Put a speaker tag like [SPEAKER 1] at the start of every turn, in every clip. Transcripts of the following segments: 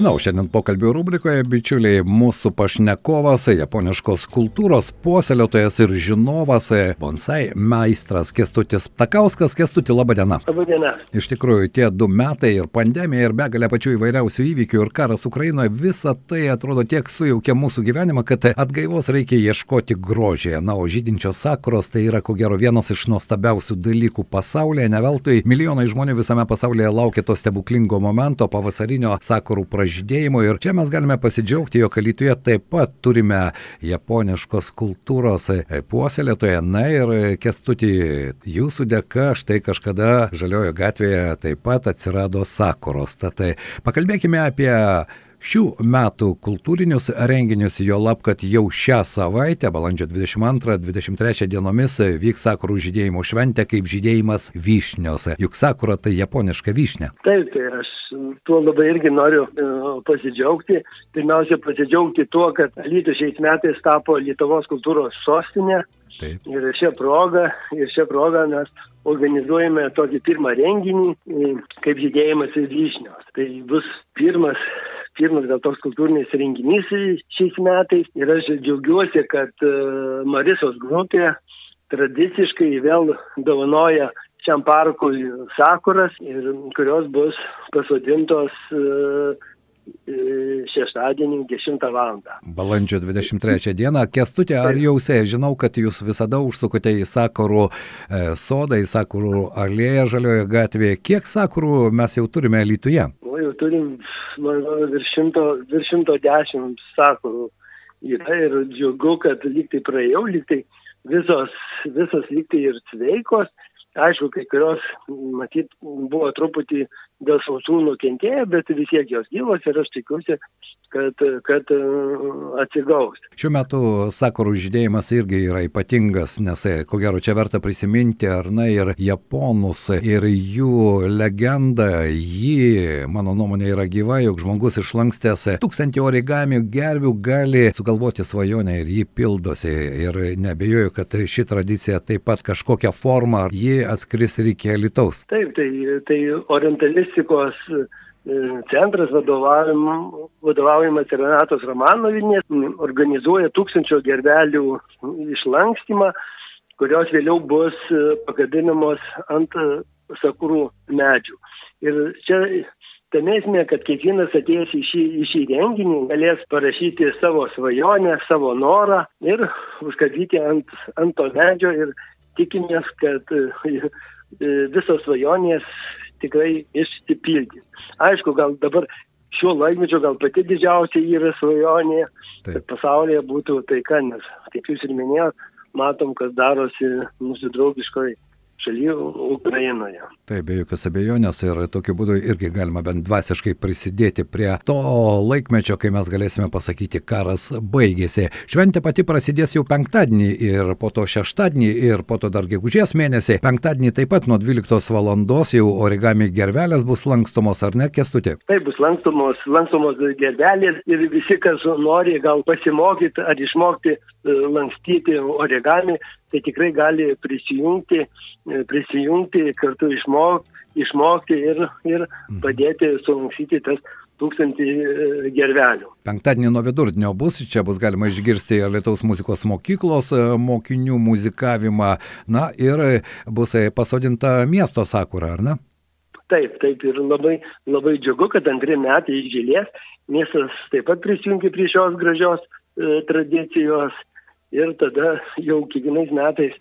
[SPEAKER 1] Na, o šiandien pokalbio rubrikoje, bičiuliai, mūsų pašnekovas, japoniškos kultūros puoselėtojas ir žinovas, bonsai meistras Kestutis Takauskas. Kestuti, laba diena.
[SPEAKER 2] Labą dieną.
[SPEAKER 1] Iš tikrųjų, tie du metai ir pandemija, ir begalė pačių įvairiausių įvykių, ir karas Ukrainoje, visa tai atrodo tiek sujaukia mūsų gyvenimą, kad atgaivos reikia ieškoti grožėje. Na, o žydinčios sakuros tai yra ko gero vienas iš nuostabiausių dalykų pasaulyje. Ne veltui milijonai žmonių visame pasaulyje laukia to stebuklingo momento, pavasarinio sakurų pražymėjimo žydėjimo ir čia mes galime pasidžiaugti, jog Lietuvoje taip pat turime japoniškos kultūros puoselėtoje. Na ir kestuti, jūsų dėka štai kažkada Žaliojo gatvėje taip pat atsirado sakuros. Tad pakalbėkime apie šių metų kultūrinius renginius, jo lab, kad jau šią savaitę, balandžio 22-23 dienomis, vyks sakurų žydėjimo šventė kaip žydėjimas vyšnios. Juk sakura tai japoniška vyšnė.
[SPEAKER 2] Taip, tai aš tuo labai irgi noriu uh, pasidžiaugti. Pirmiausia, pasidžiaugti tuo, kad Lytus šiais metais tapo Lietuvos kultūros sostinė. Taip. Ir šią progą, ir šią progą mes organizuojame tokį pirmą renginį, kaip žydėjimas ir vyšnios. Tai bus pirmas pirmas gal toks kultūrinis renginys šiais metais ir aš džiaugiuosi, kad uh, Marisos grupė tradiciškai vėl dovanoja šiam parkui sakuras ir kurios bus pasodintos uh, šeštadienį 10 val.
[SPEAKER 1] Balandžio 23 dieną. Kestutė, ar jau sėja, žinau, kad jūs visada užsukote į Sakurų e, sodą, į Sakurų alėją Žaliojo gatvėje. Kiek Sakurų mes jau turime Lietuvoje?
[SPEAKER 2] O jau turim, manau, virš 110 Sakurų. Yra ir džiugu, kad lygtai praėjau, lygtai visos, visos lygtai ir sveikos. Aišku, kai kurios, matyt, buvo truputį dėl sausų nukentėję, bet vis tiek jos gyvos ir aš tikiuosi, kad, kad e, atsigaus.
[SPEAKER 1] Šiuo metu sakurų žydėjimas irgi yra ypatingas, nes e, ko gero čia verta prisiminti ar na ir japonus ir jų legendą, ji, mano nuomonė, yra gyva, jog žmogus išlankstęs tūkstantį origamių gervių gali sugalvoti svajonę ir jį pildosi. Ir nebejoju, kad ši tradicija taip pat kažkokią formą ji atskris ir iki Lietuvos.
[SPEAKER 2] Taip, tai, tai orientalistikos E, centras vadovaujamas Renatos Romanovinės organizuoja tūkstančio gerbelių išlankstymą, kurios vėliau bus e, pakabinamos ant e, sakurų medžių. Ir čia tame esmė, kad kiekvienas atėjęs į šį, į šį renginį galės parašyti savo svajonę, savo norą ir užkabyti ant, ant to medžio ir tikimės, kad visos svajonės tikrai išsipildys. Aišku, gal dabar šiuo laikmečiu gal pati didžiausia yra svajonė, Taip. kad pasaulyje būtų taika, nes, kaip jūs ir minėjot, matom, kas darosi mūsų draugiškoje šalyje Ukrainoje.
[SPEAKER 1] Taip, be jokios abejonės ir tokiu būdu irgi galima bent dvasiškai prisidėti prie to laikmečio, kai mes galėsime pasakyti, karas baigėsi. Šventė pati prasidės jau penktadienį ir po to šeštadienį ir po to dar gegužės mėnesį. Penktadienį taip pat nuo 12 val. jau origami gervelės bus lankstomos, ar ne, kestutė?
[SPEAKER 2] Taip, bus lankstomos, lankstomos gervelės ir visi, kas nori gal pasimokyti ar išmokti e, lankstyti origami, tai tikrai gali prisijungti, e, prisijungti kartu išmok, išmokti ir, ir mhm. padėti sulankstyti tas tūkstantį e, gervelių.
[SPEAKER 1] Penktadienį nuo vidurdienio bus, čia bus galima išgirsti Lietuvos muzikos mokyklos e, mokinių muzikavimą, na ir bus pasodinta miesto sakura, ar ne?
[SPEAKER 2] Taip, taip ir labai, labai džiugu, kad antri metai išgėlės, miestas taip pat prisijungia prie šios gražios e, tradicijos ir tada jau kiekvienais metais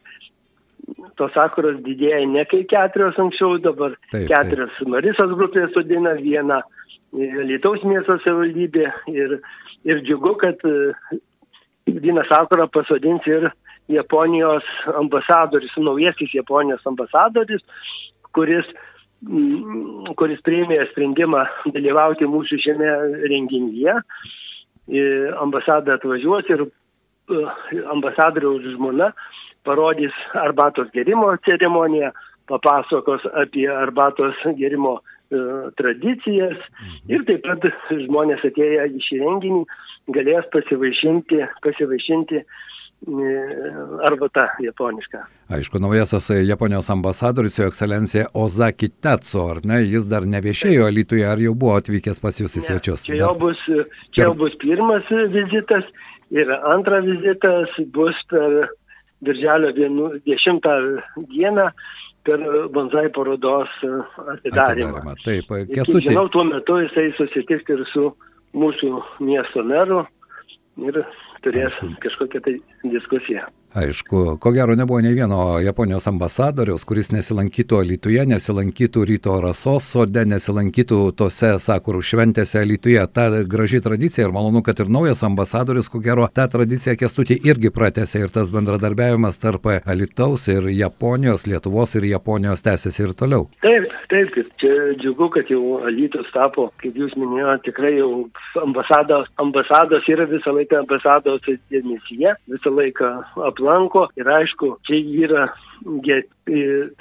[SPEAKER 2] tos sakuros didėja ne kai keturios anksčiau, dabar taip, keturios taip. Marisos grupės sudina vieną Lietuvos miesto savivaldybė ir, ir džiugu, kad vieną sakurą pasodins ir Japonijos ambasadoris, naujasis Japonijos ambasadoris, kuris, kuris priėmė sprendimą dalyvauti mūsų šiame renginyje. Ambasada atvažiuos ir ambasadoriaus žmona parodys arbatos gerimo ceremoniją, papasakos apie arbatos gerimo e, tradicijas mhm. ir taip pat žmonės atėję į šį renginį galės pasivaišinti, pasivaišinti arbata japoniška.
[SPEAKER 1] Aišku, naujasis Japonijos ambasadorius, jo ekscelencija Ozaki Tetsu, ar ne, jis dar neviešėjo Lietuvoje, ar jau buvo atvykęs pas jūs į svečius?
[SPEAKER 2] Čia jau bus, čia jau bus pirmas vizitas ir antras vizitas bus per birželio 10 dieną per bonsai parodos atidarimą.
[SPEAKER 1] Taip,
[SPEAKER 2] kestutį. Žinau, tuo metu jisai susitiks ir su mūsų miesto meru ir turės Aišku. kažkokią tai diskusiją.
[SPEAKER 1] Aišku, ko gero nebuvo nei vieno Japonijos ambasadoriaus, kuris nesilankytų Lietuvoje, nesilankytų ryto rasos sode, nesilankytų tose sakurų šventėse Lietuvoje. Ta graži tradicija ir malonu, kad ir naujas ambasadorius, ko gero, tą tradiciją kestutį irgi pratęsė ir tas bendradarbiavimas tarp Lietuvos ir Japonijos, Lietuvos ir Japonijos tęsiasi ir toliau.
[SPEAKER 2] Taip, taip, čia džiugu, kad jau Lietuvos tapo, kaip jūs minėjote, tikrai jau ambasados, ambasados yra visą laiką ambasados dėmesyje, visą laiką ap aplanko ir aišku, čia yra,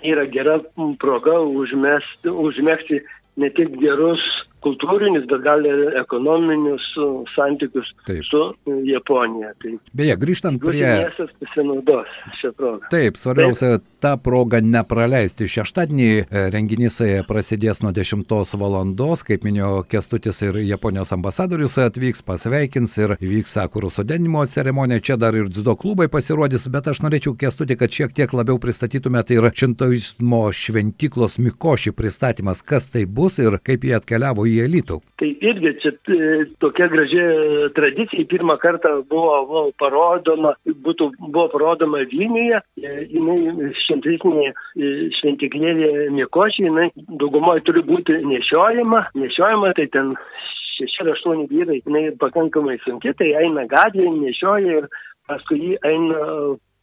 [SPEAKER 2] yra gera proga užmesti, užmėgti ne tik gerus kultūrinius, bet gal ir ekonominius santykius Taip. su Japonija. Tai
[SPEAKER 1] Beje, grįžtant prie...
[SPEAKER 2] Miestas pasinaudos šią progą.
[SPEAKER 1] Taip, svarbiausia Taip. tą progą nepraleisti. Šeštadienį e, renginys e, prasidės nuo 10 valandos, kaip minėjo Kestutis ir Japonijos ambasadorius atvyks, pasveikins ir vyks sakurų sodenimo ceremonija. Čia dar ir dzido klubai pasirodys, bet aš norėčiau Kestutį, kad šiek tiek labiau pristatytumėte ir šintoizmo šventiklos Mikoši pristatymas, kas tai bus ir kaip jie atkeliavo į Elytų.
[SPEAKER 2] Tai irgi čia e, tokia graži tradicija, pirmą kartą buvo, buvo parodoma, būtų, buvo parodoma Vilniuje, e, e, šventiklėlė Mikošė, jinai daugumoje turi būti nešiojama, nešiojama, tai ten šeši ar aštuoni vyrai, jinai pakankamai sunki, tai eina gatvėje, nešioja ir paskui jį eina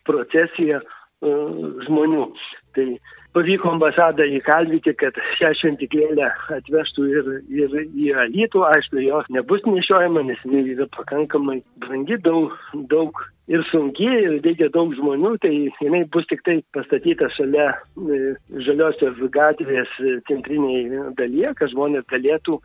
[SPEAKER 2] procesija uh, žmonių. Tai pavyko ambasadą įkalbyti, kad šią šventiklėlę atvežtų ir, ir į Alytų. Aišku, jos nebus nešiojama, nes jinai yra pakankamai brangi, daug, daug ir sunki, ir reikia daug žmonių, tai jinai bus tik tai pastatyta šalia e, žaliosios gatvės centriniai dalyje, kad žmonės galėtų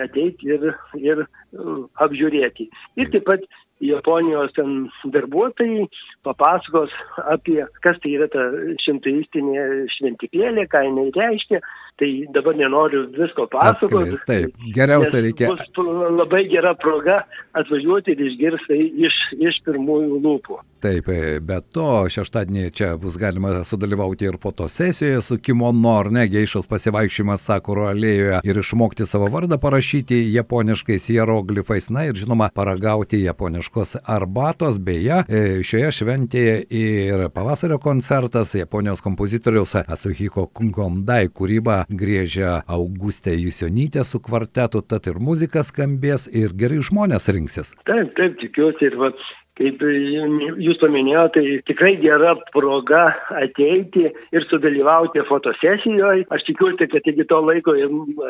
[SPEAKER 2] ateiti ir, ir uh, apžiūrėti. Ir taip pat Japonijos ten darbuotojai papasakos apie, kas tai yra ta šimtaistinė šventiklėlė, ką jinai reiškia. Tai dabar nenoriu visko pasakoti.
[SPEAKER 1] Taip, geriausia reikia.
[SPEAKER 2] Bus labai gera proga atvažiuoti ir išgirsti iš, iš pirmųjų lūpų.
[SPEAKER 1] Taip, e, bet to šeštadienį čia bus galima sudalyvauti ir fotosesijoje su kimono ar ne, geišos pasivaikščiojimas Sakuro alėjoje ir išmokti savo vardą parašyti japoniškais hieroglifais, na ir žinoma, paragauti japoniškos arbatos, beje, e, šioje šventėje ir pavasario koncertas Japonijos kompozitoriaus Asuhiko Kungomdai kūrybą grėžia Augustė Jusionytė su kvartetu, tad ir muzika skambės ir gerai žmonės rinksis.
[SPEAKER 2] Taip, taip, tikiuosi ir va, kaip jūs paminėjote, tai tikrai gera proga ateiti ir sudalyvauti fotosesijoje. Aš tikiuosi, kad iki to laiko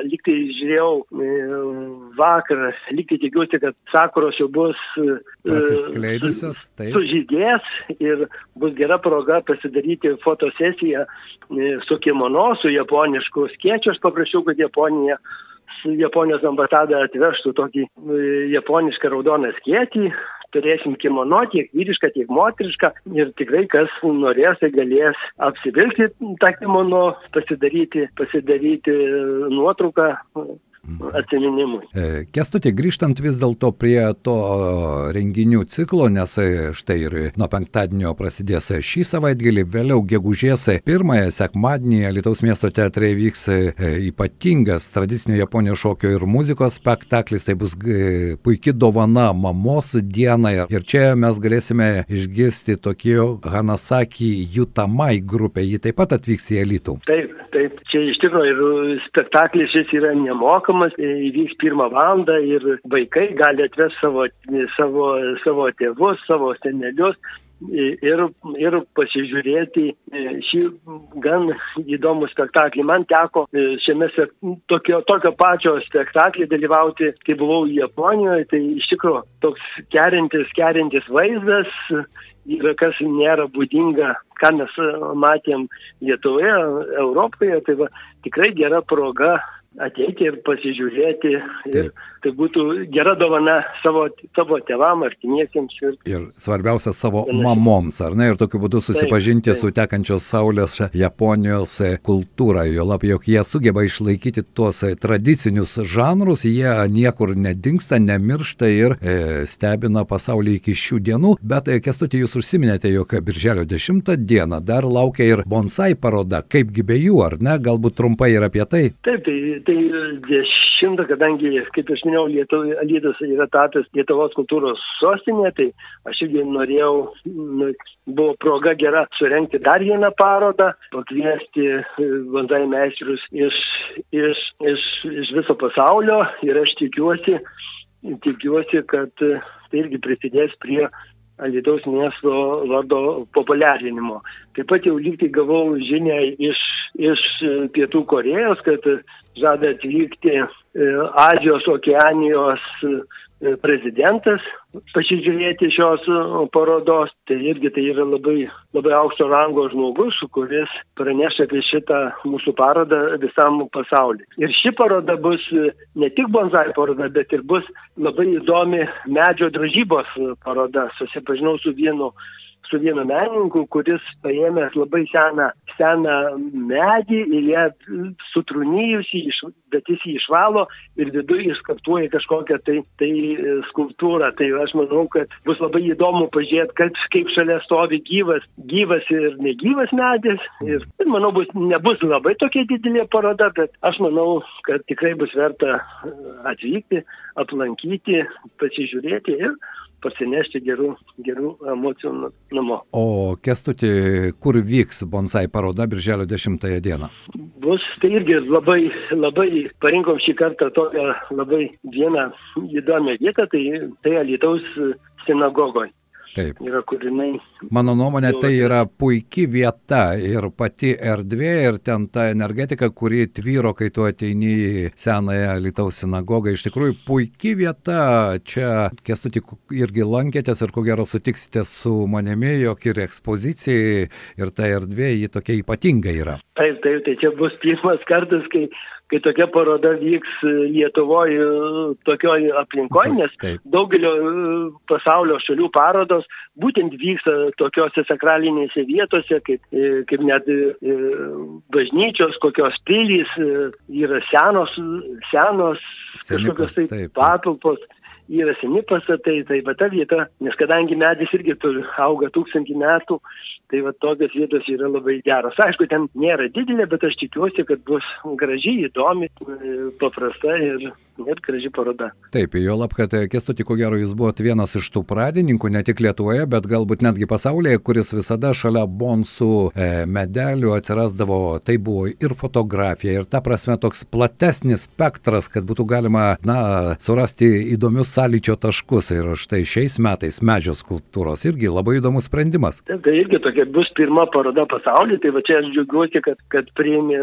[SPEAKER 2] liktai žiūrėjau e, vakar, liktai tikiuosi, kad sakuros jau bus
[SPEAKER 1] e, pasiskleidusios,
[SPEAKER 2] taip. Sužydės ir bus gera proga pasidaryti fotosesiją e, su kimono, su japonišku skiečiu. Aš paprašiau, kad Japonija Japonijos ambasada atvežtų tokį japonišką raudoną skėtį, turėsim kimono tiek vyrišką, tiek moterišką ir tikrai kas norės, tai galės apsivilkti tą kimono, pasidaryti, pasidaryti nuotrauką Mhm. Atsiminimui.
[SPEAKER 1] E, Kestutė, grįžtant vis dėlto prie to renginių ciklo, nes e, štai ir nuo penktadienio prasidės šį savaitgalį, vėliau gegužės pirmąją sekmadienį Lietuvos miesto teatre vyks e, ypatingas tradicinio Japonijos šokio ir muzikos spektaklis, tai bus puikia dovana mamos dienai ir čia mes galėsime išgirsti tokio Hanasaki Jutamai grupę, ji taip pat atvyks į Elitų.
[SPEAKER 2] Taip, taip, čia iš tikrųjų ir spektaklis šis yra nemokamas mokamas, e, įvyks pirmą valandą ir vaikai gali atvesti savo, savo, savo tėvus, savo senelius ir, ir pasižiūrėti e, šį gan įdomų spektaklį. Man teko e, šiame tokio, tokio pačio spektaklį dalyvauti, kai buvau Japonijoje, tai iš tikrųjų toks kerintis, kerintis vaizdas yra kas nėra būdinga, ką mes matėm Lietuvoje, Europoje, tai va, tikrai gera proga ateiti ir pasižiūrėti. Ir Taip. tai būtų gera dovana savo, savo tevam, artimiesiems. Ir,
[SPEAKER 1] ir svarbiausia savo panašiai. mamoms, ar ne? Ir tokiu būdu susipažinti taip, taip. su tekančios saulės Japonijos kultūra. Jo lab, jog jie sugeba išlaikyti tuos tradicinius žanrus, jie niekur nedingsta, nemiršta ir e, stebina pasaulį iki šių dienų. Bet, e, kestutį, jūs užsiminėte, jog birželio 10 dieną dar laukia ir bonsai paroda. Kaipgi be jų, ar ne? Galbūt trumpai ir apie tai.
[SPEAKER 2] Taip, tai, tai dešimtą, kadangi, kaip aš minėjau, Lietuvis yra tapęs Lietuvos kultūros sostinė, tai aš irgi norėjau, nu, buvo proga gera surenkti dar vieną parodą, pakviesti e, bonsai meistrus iš, iš, iš, iš viso pasaulio ir aš tikiuosi, tikiuosi, kad tai irgi prisidės prie Alitaus miesto vardo populiarinimo. Taip pat jau lygtai gavau žinę iš, iš Pietų Korejos, kad žada atvykti e, Azijos okeanijos prezidentas pasižiūrėti šios parodos, tai irgi tai yra labai, labai aukšto rango žmogus, kuris praneša apie šitą mūsų parodą visam pasauliu. Ir ši paroda bus ne tik bonsai paroda, bet ir bus labai įdomi medžio drožybos paroda. Susipažinau su vienu su vienu menininku, kuris paėmęs labai seną, seną medį ir ją sutrūnyjusi, bet jis jį išvalo ir viduje iškaptuoja kažkokią tai, tai e, skulptūrą. Tai aš manau, kad bus labai įdomu pažiūrėti, kad, kaip šalia stovi gyvas, gyvas ir negyvas medis. Ir, ir manau, bus, nebus labai tokia didelė paroda, bet aš manau, kad tikrai bus verta e, atvykti, aplankyti, pasižiūrėti ir parsinešti gerų, gerų emocijų namo.
[SPEAKER 1] O kestuti, kur vyks bonsai paroda birželio 10 dieną?
[SPEAKER 2] Bus, tai irgi labai, labai parinkom šį kartą tokią labai vieną įdomią vietą, tai, tai Alitaus sinagogoje.
[SPEAKER 1] Taip. Yra kūriniai. Mano nuomonė, tai yra puikia vieta ir pati erdvė, ir ten ta energetika, kuri tvyro, kai tu ateini į senąją Lietuvos sinagogą. Iš tikrųjų, puikia vieta. Čia kestutį irgi lankėtės ir ko gero sutiksite su manimi, jog ir ekspozicijai, ir ta erdvė, ji tokia ypatinga yra.
[SPEAKER 2] Taip, taip, tai čia bus pirmas kartas, kai kai tokia paroda vyks Lietuvoje tokioje aplinkoje, nes Taip. daugelio e, pasaulio šalių parodos būtent vyksta tokiose sakralinėse vietose, kaip, e, kaip net e, bažnyčios, kokios pilys, yra senos, senos kažkokios tai patalpos yra seni pastatai, tai va ta vieta, nes kadangi medis irgi auga tūkstantį metų, Tai va tokios vietos yra labai geros. Aišku, ten nėra didelė, bet aš tikiuosi, kad bus graži, įdomi, paprasta ir ir graži paroda.
[SPEAKER 1] Taip, jo lab, kad e, Kestutį, ko gero, jūs buvote vienas iš tų pradininkų, ne tik Lietuvoje, bet galbūt netgi pasaulyje, kuris visada šalia bonsų e, medelių atsirasdavo, tai buvo ir fotografija, ir ta prasme toks platesnis spektras, kad būtų galima, na, surasti įdomius sąlyčio taškus. Ir štai šiais metais medžio skulptūros irgi labai įdomus sprendimas.
[SPEAKER 2] Taip, tai irgi tokia bus pirma paroda pasaulyje, tai va čia aš džiaugiuosi, kad, kad priėmė,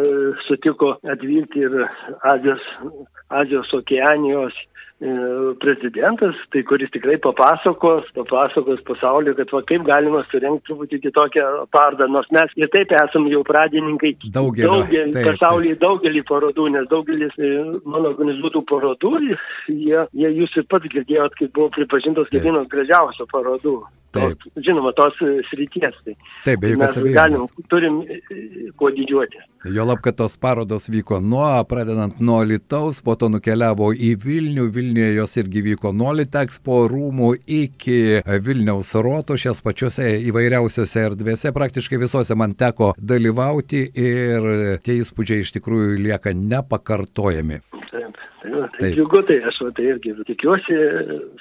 [SPEAKER 2] sutiko atvykti ir Azijos Azijos okeanijos e, prezidentas, tai kuris tikrai papasakos, papasakos pasauliu, kad va, kaip galima surenkti truputį kitokią parodą, nors mes ir taip esame jau pradininkai daugelį, daugelį taip, pasaulyje taip. daugelį parodų, nes daugelis e, mano organizuotų parodų, jie, jie jūs ir pats girdėjot, kaip buvo pripažintos kaip vienos gražiausių parodų. Taip. To, žinoma, tos e, srities. Tai
[SPEAKER 1] Taip, be jokios abejonės.
[SPEAKER 2] Galim, turim kuo didžiuoti.
[SPEAKER 1] Jo lab, kad tos parodos vyko nuo, pradedant nuo Lietuvos, po to nukeliavo į Vilnių, Vilniuje jos irgi vyko nuo Litexpo rūmų iki Vilniaus rotušės pačiose įvairiausiose erdvėse, praktiškai visose man teko dalyvauti ir tie įspūdžiai iš tikrųjų lieka nepakartojami.
[SPEAKER 2] Tai, va, tai džiugu, tai aš va, tai irgi tikiuosi,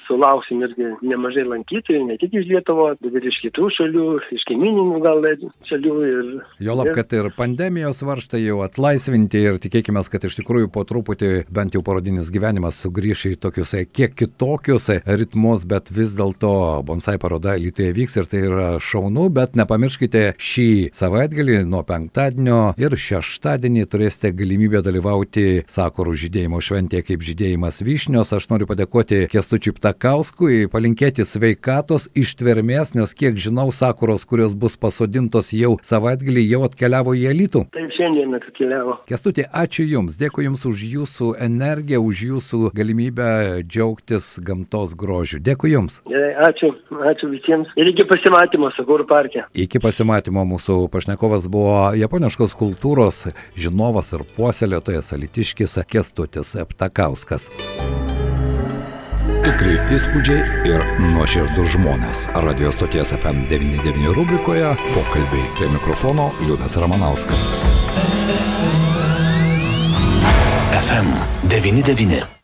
[SPEAKER 2] sulauksim irgi nemažai lankytojų, ne tik iš Lietuvos, bet ir iš kitų šalių, iš kaimininių gal šalių. Ir,
[SPEAKER 1] jo lab, kad ir pandemijos varštai jau atlaisvinti ir tikėkime, kad iš tikrųjų po truputį bent jau parodinis gyvenimas sugrįš į tokius e, kiek kitokius e, ritmus, bet vis dėlto bonsai paroda Lietuvoje vyks ir tai yra šaunu, bet nepamirškite šį savaitgalį nuo penktadienio ir šeštadienį turėsite galimybę dalyvauti sakurų žydėjimo šventėje tokie kaip žydėjimas vyšnios. Aš noriu padėkoti Kestučiui Ptakauskui, palinkėti sveikatos, ištvermės, nes kiek žinau, sakuros, kurios bus pasodintos jau savaitgalį, jau atkeliavo į Elitų.
[SPEAKER 2] Taip, šiandien atkeliavo.
[SPEAKER 1] Kestutė, ačiū Jums, dėkui Jums už Jūsų energiją, už Jūsų galimybę džiaugtis gamtos grožiu. Dėkui Jums.
[SPEAKER 2] Gerai, ačiū, ačiū visiems. Ir iki pasimatymo Sakurų parke.
[SPEAKER 1] Iki pasimatymo mūsų pašnekovas buvo japoniškos kultūros žinovas ir puoselėtojas alitiškis Kestutis Ptakauskas. Tikrai įspūdžiai ir nuoširdus žmonės. Radio stoties FM99 rubrikoje pokalbiai prie mikrofono Liudas Ramanauskas.
[SPEAKER 3] FM99.